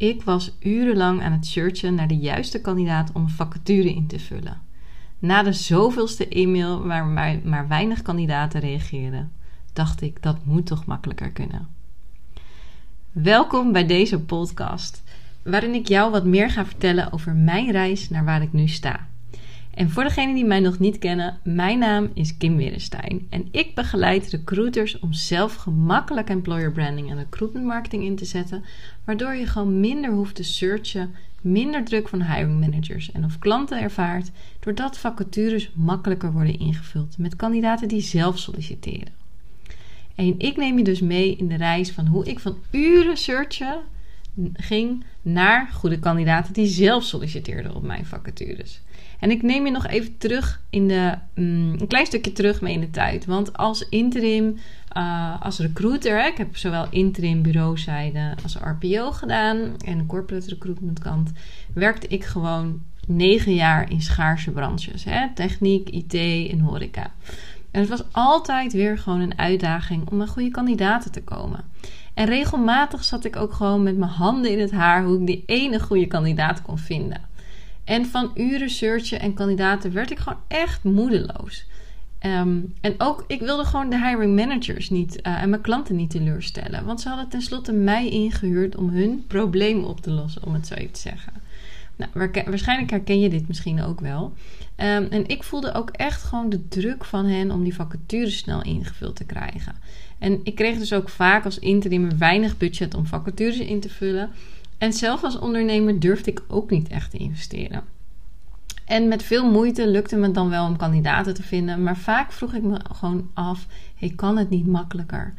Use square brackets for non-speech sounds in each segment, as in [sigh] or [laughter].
Ik was urenlang aan het searchen naar de juiste kandidaat om een vacature in te vullen. Na de zoveelste e-mail waar maar weinig kandidaten reageerden, dacht ik dat moet toch makkelijker kunnen. Welkom bij deze podcast, waarin ik jou wat meer ga vertellen over mijn reis naar waar ik nu sta. En voor degenen die mij nog niet kennen, mijn naam is Kim Werenstein en ik begeleid recruiters om zelf gemakkelijk employer branding en recruitment marketing in te zetten, waardoor je gewoon minder hoeft te searchen, minder druk van hiring managers en of klanten ervaart, doordat vacatures makkelijker worden ingevuld met kandidaten die zelf solliciteren. En ik neem je dus mee in de reis van hoe ik van uren searchen ging naar goede kandidaten die zelf solliciteerden op mijn vacatures. En ik neem je nog even terug in de, mm, een klein stukje terug mee in de tijd. Want als interim, uh, als recruiter, hè, ik heb zowel interim bureauzijde als RPO gedaan en corporate recruitment kant, werkte ik gewoon negen jaar in schaarse branches. Hè, techniek, IT en horeca. En het was altijd weer gewoon een uitdaging om aan goede kandidaten te komen. En regelmatig zat ik ook gewoon met mijn handen in het haar hoe ik die ene goede kandidaat kon vinden. En van uren searchen en kandidaten werd ik gewoon echt moedeloos. Ehm, en ook, ik wilde gewoon de hiring managers niet uh, en mijn klanten niet teleurstellen. Want ze hadden tenslotte mij ingehuurd om hun probleem op te lossen, om het zo even te zeggen. Nou, waarschijnlijk herken je dit misschien ook wel. Ehm, en ik voelde ook echt gewoon de druk van hen om die vacatures snel ingevuld te krijgen. En ik kreeg dus ook vaak als interim weinig budget om vacatures in te vullen. En zelf als ondernemer durfde ik ook niet echt te investeren. En met veel moeite lukte me dan wel om kandidaten te vinden, maar vaak vroeg ik me gewoon af: hey, kan het niet makkelijker?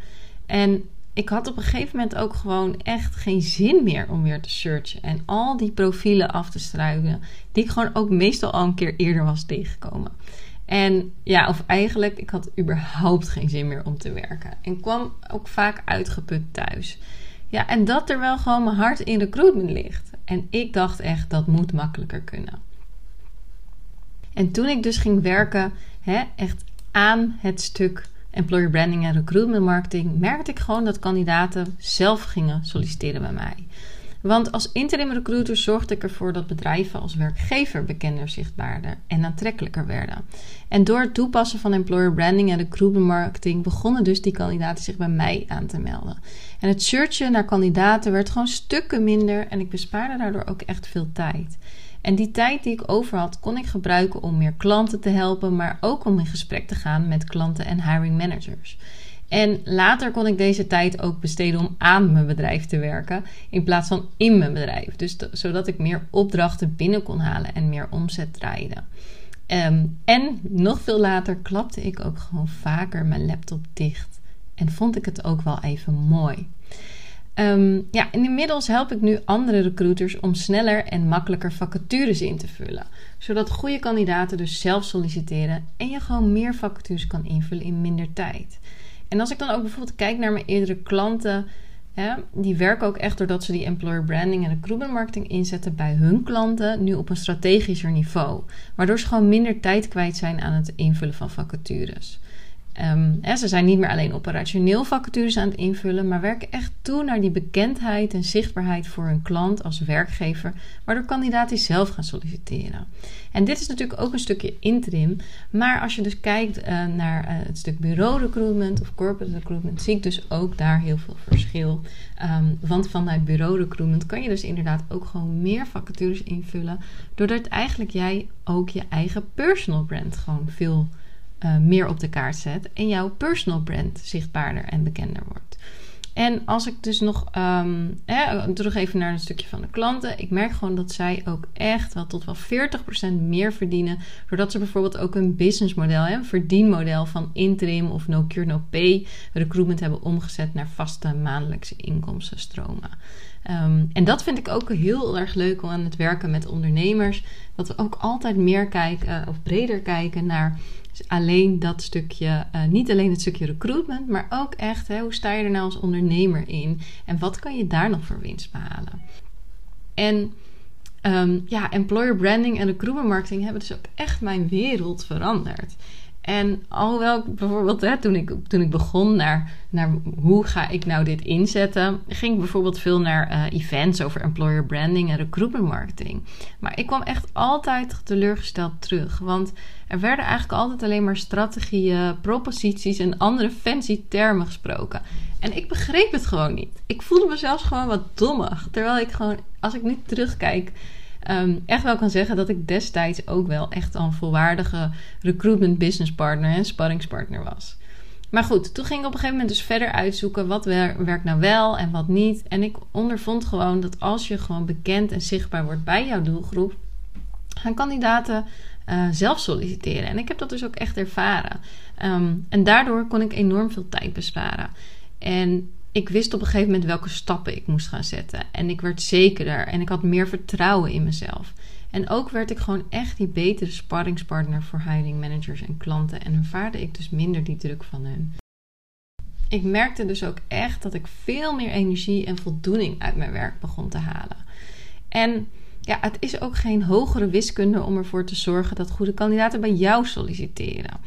En ik had op een gegeven moment ook gewoon echt geen zin meer om weer te searchen en al die profielen af te struiken, die ik gewoon ook meestal al een keer eerder was tegengekomen. En ja, of eigenlijk, ik had überhaupt geen zin meer om te werken. En kwam ook vaak uitgeput thuis. Ja, en dat terwijl gewoon mijn hart in recruitment ligt. En ik dacht echt, dat moet makkelijker kunnen. En toen ik dus ging werken, hè, echt aan het stuk employer branding en recruitment marketing, merkte ik gewoon dat kandidaten zelf gingen solliciteren bij mij. Want als interim recruiter zorgde ik ervoor dat bedrijven als werkgever bekender, zichtbaarder en aantrekkelijker werden. En door het toepassen van employer branding en recruitment marketing begonnen dus die kandidaten zich bij mij aan te melden. En het searchen naar kandidaten werd gewoon stukken minder en ik bespaarde daardoor ook echt veel tijd. En die tijd die ik over had, kon ik gebruiken om meer klanten te helpen, maar ook om in gesprek te gaan met klanten en hiring managers. En later kon ik deze tijd ook besteden om aan mijn bedrijf te werken in plaats van in mijn bedrijf. Dus zodat ik meer opdrachten binnen kon halen en meer omzet draaide. Ehm, en nog veel later klapte ik ook gewoon vaker mijn laptop dicht. En vond ik het ook wel even mooi. Um, ja, inmiddels help ik nu andere recruiters om sneller en makkelijker vacatures in te vullen. Zodat goede kandidaten dus zelf solliciteren en je gewoon meer vacatures kan invullen in minder tijd. En als ik dan ook bijvoorbeeld kijk naar mijn eerdere klanten, hè, die werken ook echt doordat ze die employer branding en recruitment marketing inzetten bij hun klanten, nu op een strategischer niveau. Waardoor ze gewoon minder tijd kwijt zijn aan het invullen van vacatures. Um, ze zijn niet meer alleen operationeel vacatures aan het invullen, maar werken echt toe naar die bekendheid en zichtbaarheid voor hun klant als werkgever, waardoor kandidaten zelf gaan solliciteren. En dit is natuurlijk ook een stukje interim, maar als je dus kijkt uh, naar uh, het stuk bureau recruitment of corporate recruitment, zie ik dus ook daar heel veel verschil. Um, want vanuit bureau recruitment kan je dus inderdaad ook gewoon meer vacatures invullen, doordat eigenlijk jij ook je eigen personal brand gewoon veel uh, meer op de kaart zet en jouw personal brand zichtbaarder en bekender wordt. en als ik dus nog hè, terug even naar een stukje van de klanten. Ik merk gewoon dat zij ook echt wel tot wel 40% meer verdienen. Doordat ze bijvoorbeeld ook een businessmodel, een verdienmodel van interim of no cure no pay recruitment hebben omgezet naar vaste maandelijkse inkomstenstromen. Um, en dat vind ik ook heel erg leuk om aan het werken met ondernemers. Dat we ook altijd meer kijken, of breder kijken naar alleen dat stukje, uh, niet alleen het stukje recruitment, maar ook echt hè, hoe sta je er nou als ondernemer in en wat kan je daar nog voor winst behalen. En um, ja, employer branding en recruitment marketing hebben dus ook echt mijn wereld veranderd. En alhoewel ik bijvoorbeeld, hè, toen, ik, toen ik begon naar, naar hoe ga ik nou dit inzetten, ging ik bijvoorbeeld veel naar uh, events over employer branding en recruitment marketing. Maar ik kwam echt altijd teleurgesteld terug. Want er werden eigenlijk altijd alleen maar strategieën, proposities en andere fancy termen gesproken. En ik begreep het gewoon niet. Ik voelde me zelfs gewoon wat dommig. Terwijl ik gewoon, als ik nu terugkijk, um, echt wel kan zeggen dat ik destijds ook wel echt een volwaardige recruitment business partner en sparringspartner was. Maar goed, toen ging ik op een gegeven moment dus verder uitzoeken wat werkt nou wel en wat niet. En ik ondervond gewoon dat als je gewoon bekend en zichtbaar wordt bij jouw doelgroep, gaan kandidaten uh, zelf solliciteren. En ik heb dat dus ook echt ervaren. Um, en daardoor kon ik enorm veel tijd besparen. En ik wist op een gegeven moment welke stappen ik moest gaan zetten. En ik werd zekerder en ik had meer vertrouwen in mezelf. En ook werd ik gewoon echt die betere sparringspartner voor hiring managers en klanten. En ervaarde ik dus minder die druk van hen. Ik merkte dus ook echt dat ik veel meer energie en voldoening uit mijn werk begon te halen. En ja, het is ook geen hogere wiskunde om ervoor te zorgen dat goede kandidaten bij jou solliciteren.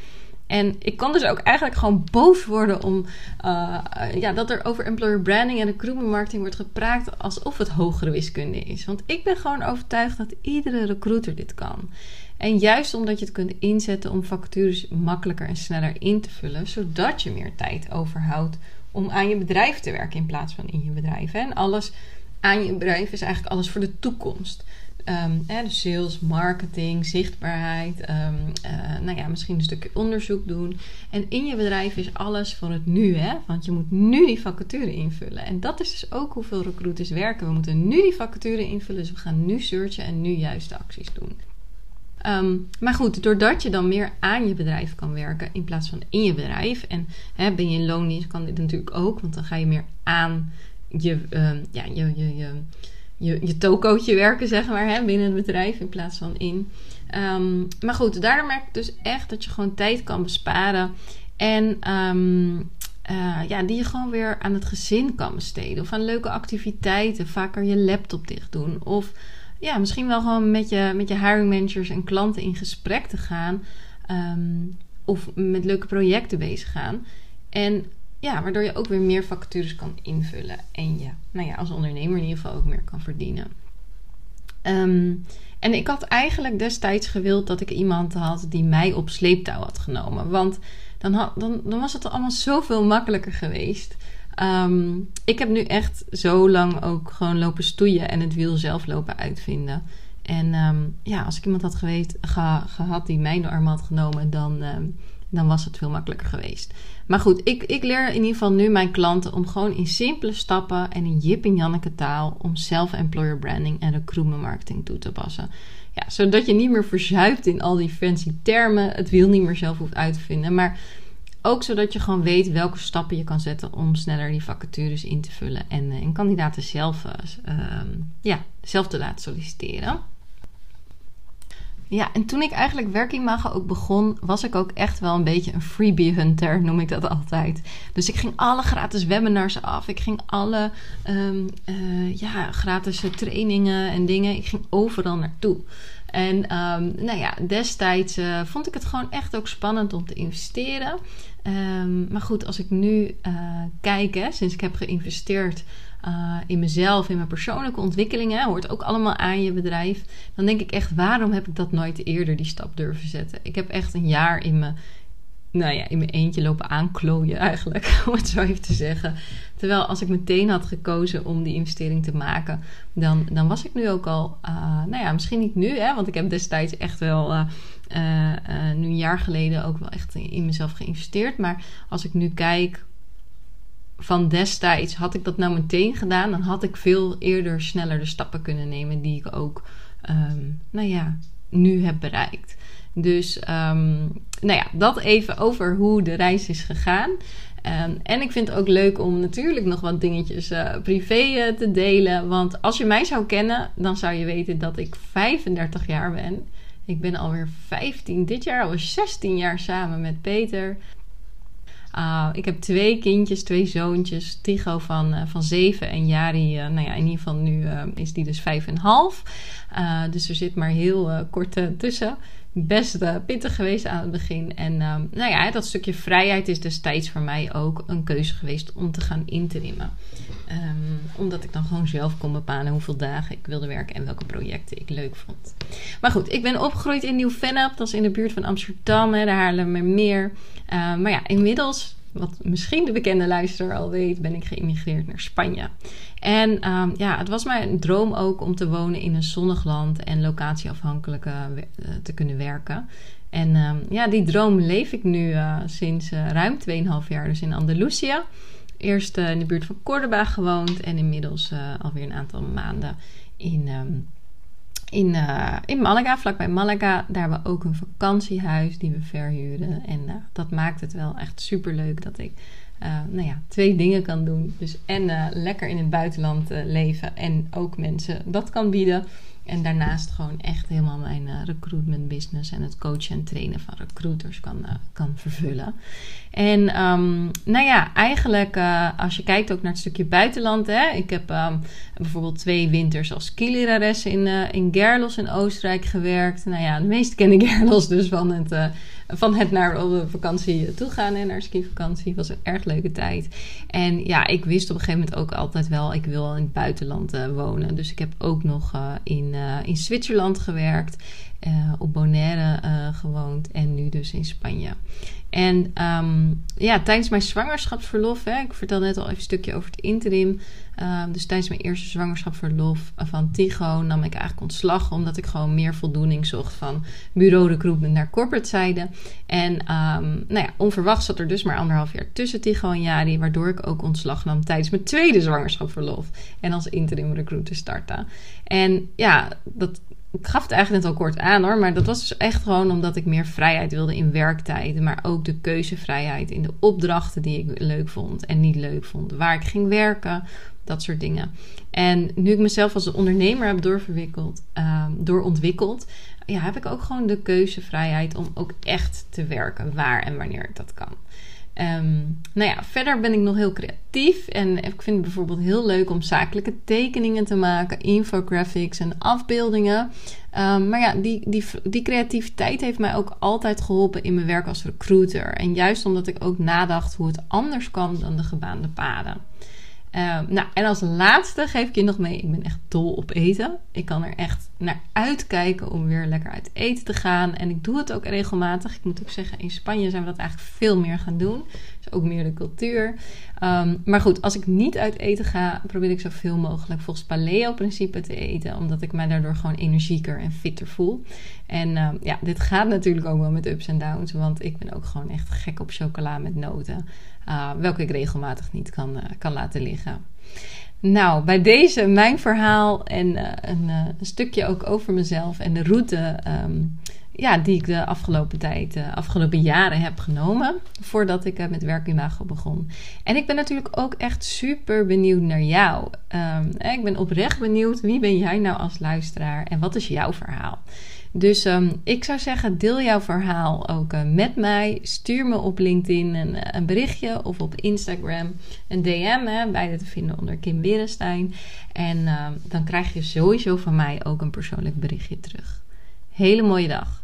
En ik kan dus ook eigenlijk gewoon boos worden om uh, ja, dat er over employer branding en recruitment marketing wordt gepraat alsof het hogere wiskunde is. Want ik ben gewoon overtuigd dat iedere recruiter dit kan. En juist omdat je het kunt inzetten om vacatures makkelijker en sneller in te vullen, zodat je meer tijd overhoudt om aan je bedrijf te werken in plaats van in je bedrijf. En alles aan je bedrijf is eigenlijk alles voor de toekomst. Um, dus sales, marketing, zichtbaarheid. Um, uh, nou ja, misschien een stukje onderzoek doen. En in je bedrijf is alles voor het nu, hè? Want je moet nu die vacature invullen. En dat is dus ook hoeveel recruiters werken. We moeten nu die vacature invullen. Dus we gaan nu searchen en nu juiste acties doen. Um, maar goed, doordat je dan meer aan je bedrijf kan werken in plaats van in je bedrijf. En hè, ben je in loondienst, kan dit natuurlijk ook. Want dan ga je meer aan je, ja, je, je, je je, je tokootje werken, zeg maar, hè, binnen het bedrijf in plaats van in. Um, maar goed, daardoor merk ik dus echt dat je gewoon tijd kan besparen. En um, uh, ja, die je gewoon weer aan het gezin kan besteden. Of aan leuke activiteiten. Vaker je laptop dicht doen. Of ja, misschien wel gewoon met je, met je hiring managers en klanten in gesprek te gaan. Um, of met leuke projecten bezig gaan. En ja, waardoor je ook weer meer vacatures kan invullen. En je, nou ja, als ondernemer in ieder geval ook meer kan verdienen. Um, en ik had eigenlijk destijds gewild dat ik iemand had die mij op sleeptouw had genomen. Want dan, had, dan, dan was het allemaal zoveel makkelijker geweest. Um, ik heb nu echt zo lang ook gewoon lopen stoeien en het wiel zelf lopen uitvinden. En um, ja, als ik iemand had geweest, gehad die mij de arm had genomen, dan, dan was het veel makkelijker geweest. Maar goed, ik, ik leer in ieder geval nu mijn klanten om gewoon in simpele stappen en in Jip en Janneke taal om self-employer branding en recruitment marketing toe te passen. Ja, zodat je niet meer verzuipt in al die fancy termen, het wiel niet meer zelf hoeft uit te vinden, maar ook zodat je gewoon weet welke stappen je kan zetten om sneller die vacatures in te vullen en, eh, en kandidaten zelf, uh, ja, zelf te laten solliciteren. Ja, en toen ik eigenlijk Werkimago ook begon, was ik ook echt wel een beetje een freebie hunter, noem ik dat altijd. Dus ik ging alle gratis webinars af. Ik ging alle um, uh, ja, gratis trainingen en dingen. Ik ging overal naartoe. En um, nou ja, destijds uh, vond ik het gewoon echt ook spannend om te investeren. Um, maar goed, als ik nu uh, kijk, hè, sinds ik heb geïnvesteerd uh, in mezelf, in mijn persoonlijke ontwikkelingen, hoort ook allemaal aan je bedrijf. Dan denk ik echt, waarom heb ik dat nooit eerder die stap durven zetten? Ik heb echt een jaar in mijn, nou ja, in mijn eentje lopen aanklooien eigenlijk, [laughs] om het zo even te zeggen. Terwijl als ik meteen had gekozen om die investering te maken, dan, dan was ik nu ook al, uh, nou ja, misschien niet nu, hè, want ik heb destijds echt wel. Uh, nu een jaar geleden ook wel echt in mezelf geïnvesteerd. Maar als ik nu kijk van destijds, had ik dat nou meteen gedaan, dan had ik veel eerder sneller de stappen kunnen nemen die ik ook, ehm, nou ja, nu heb bereikt. Dus um, nou ja, dat even over hoe de reis is gegaan. Ehm, en ik vind het ook leuk om natuurlijk nog wat dingetjes uh, privé uh, te delen. Want als je mij zou kennen, dan zou je weten dat ik 35 jaar ben. Ik ben alweer 15, dit jaar alweer 16 jaar samen met Peter. Uh, ik heb twee kindjes, twee zoontjes. Tigo van, uh, van 7 en Jari, uh, nou ja, in ieder geval nu is die dus 5,5. dus er zit maar heel kort tussen best uh, pittig geweest aan het begin. En uh, nou ja, dat stukje vrijheid is destijds voor mij ook een keuze geweest om te gaan interimmen. Um, omdat ik dan gewoon zelf kon bepalen hoeveel dagen ik wilde werken en welke projecten ik leuk vond. Maar goed, ik ben opgegroeid in Nieuw-Vennep. Dat is in de buurt van Amsterdam, hè, de Haarlemmermeer. Uh, maar ja, inmiddels wat misschien de bekende luisteraar al weet, ben ik geïmigreerd naar Spanje. En um, ja, het was mijn droom ook om te wonen in een zonnig land en locatieafhankelijk uh, te kunnen werken. En um, ja, die droom leef ik nu uh, sinds uh, ruim 2,5 jaar, dus in Andalusië. Eerst in de buurt van Cordoba gewoond en inmiddels alweer een aantal maanden in um, in, uh, in Malaga, vlakbij Malaga. Daar hebben we ook een vakantiehuis die we verhuren. En uh, dat maakt het wel echt super leuk dat ik uh, nou ja, twee dingen kan doen. Dus en lekker in het buitenland leven en ook mensen dat kan bieden. En daarnaast gewoon echt helemaal mijn uh, recruitment business en het coachen en trainen van recruiters kan, uh, kan vervullen. En um, nou ja, eigenlijk uh, als je kijkt ook naar het stukje buitenland. Hè, ik heb um, bijvoorbeeld twee winters als skilerares in, in Gerlos in Oostenrijk gewerkt. Nou ja, de meeste kennen [laughs] Gerlos dus van het van het naar op vakantie toe gaan en naar skivakantie. was een erg leuke tijd. En ja, ik wist op een gegeven moment ook altijd wel, ik wil in het buitenland uh, wonen. Dus ik heb ook nog uh, in, uh, in Zwitserland gewerkt. Op Bonaire gewoond en nu dus in Spanje. En um, ja, tijdens mijn zwangerschapsverlof, hè, ik vertel net al even een stukje over het interim. Um, dus tijdens mijn eerste zwangerschapsverlof van Tigo nam ik eigenlijk ontslag. Omdat ik gewoon meer voldoening zocht van bureau recruitment naar corporate zijde. En um, nou ja, onverwacht zat er dus maar anderhalf jaar tussen Tigo en Jari. Waardoor ik ook ontslag nam tijdens mijn tweede zwangerschapsverlof. En als interim recruiter startte. En ja, dat ik gaf het eigenlijk net al kort aan hoor, maar dat was dus echt gewoon omdat ik meer vrijheid wilde in werktijden, maar ook de keuzevrijheid in de opdrachten die ik leuk vond en niet leuk vond, waar ik ging werken, dat soort dingen. En nu ik mezelf als ondernemer heb doorverwikkeld, uh, doorontwikkeld, ja, heb ik ook gewoon de keuzevrijheid om ook echt te werken waar en wanneer ik dat kan. Um, nou ja, verder ben ik nog heel creatief en ik vind het bijvoorbeeld heel leuk om zakelijke tekeningen te maken, infographics en afbeeldingen. Um, maar ja, die, die, die creativiteit heeft mij ook altijd geholpen in mijn werk als recruiter. En juist omdat ik ook nadacht hoe het anders kan dan de gebaande paden. Um, nou, en als laatste geef ik je nog mee, ik ben echt dol op eten. Ik kan er echt naar uitkijken om weer lekker uit eten te gaan. En ik doe het ook regelmatig. Ik moet ook zeggen, in Spanje zijn we dat eigenlijk veel meer gaan doen. Ook meer de cultuur. Um, maar goed, als ik niet uit eten ga, probeer ik zoveel mogelijk volgens paleo-principe te eten. Omdat ik mij daardoor gewoon energieker en fitter voel. En um, ja, dit gaat natuurlijk ook wel met ups en downs. Want ik ben ook gewoon echt gek op chocola met noten. Uh, welke ik regelmatig niet kan, uh, kan laten liggen. Nou, bij deze mijn verhaal en uh, een, stukje ook over mezelf en de route um, ja, die ik de afgelopen tijd, de afgelopen jaren heb genomen voordat ik met werkimago begon. En ik ben natuurlijk ook echt super benieuwd naar jou. Um, ik ben oprecht benieuwd, wie ben jij nou als luisteraar en wat is jouw verhaal? Dus um, ik zou zeggen, deel jouw verhaal ook uh, met mij. Stuur me op LinkedIn een, eh, een berichtje of op Instagram een DM. Hè, beide te vinden onder Kim Berenstein. En uh, dan krijg je sowieso van mij ook een persoonlijk berichtje terug. Hele mooie dag.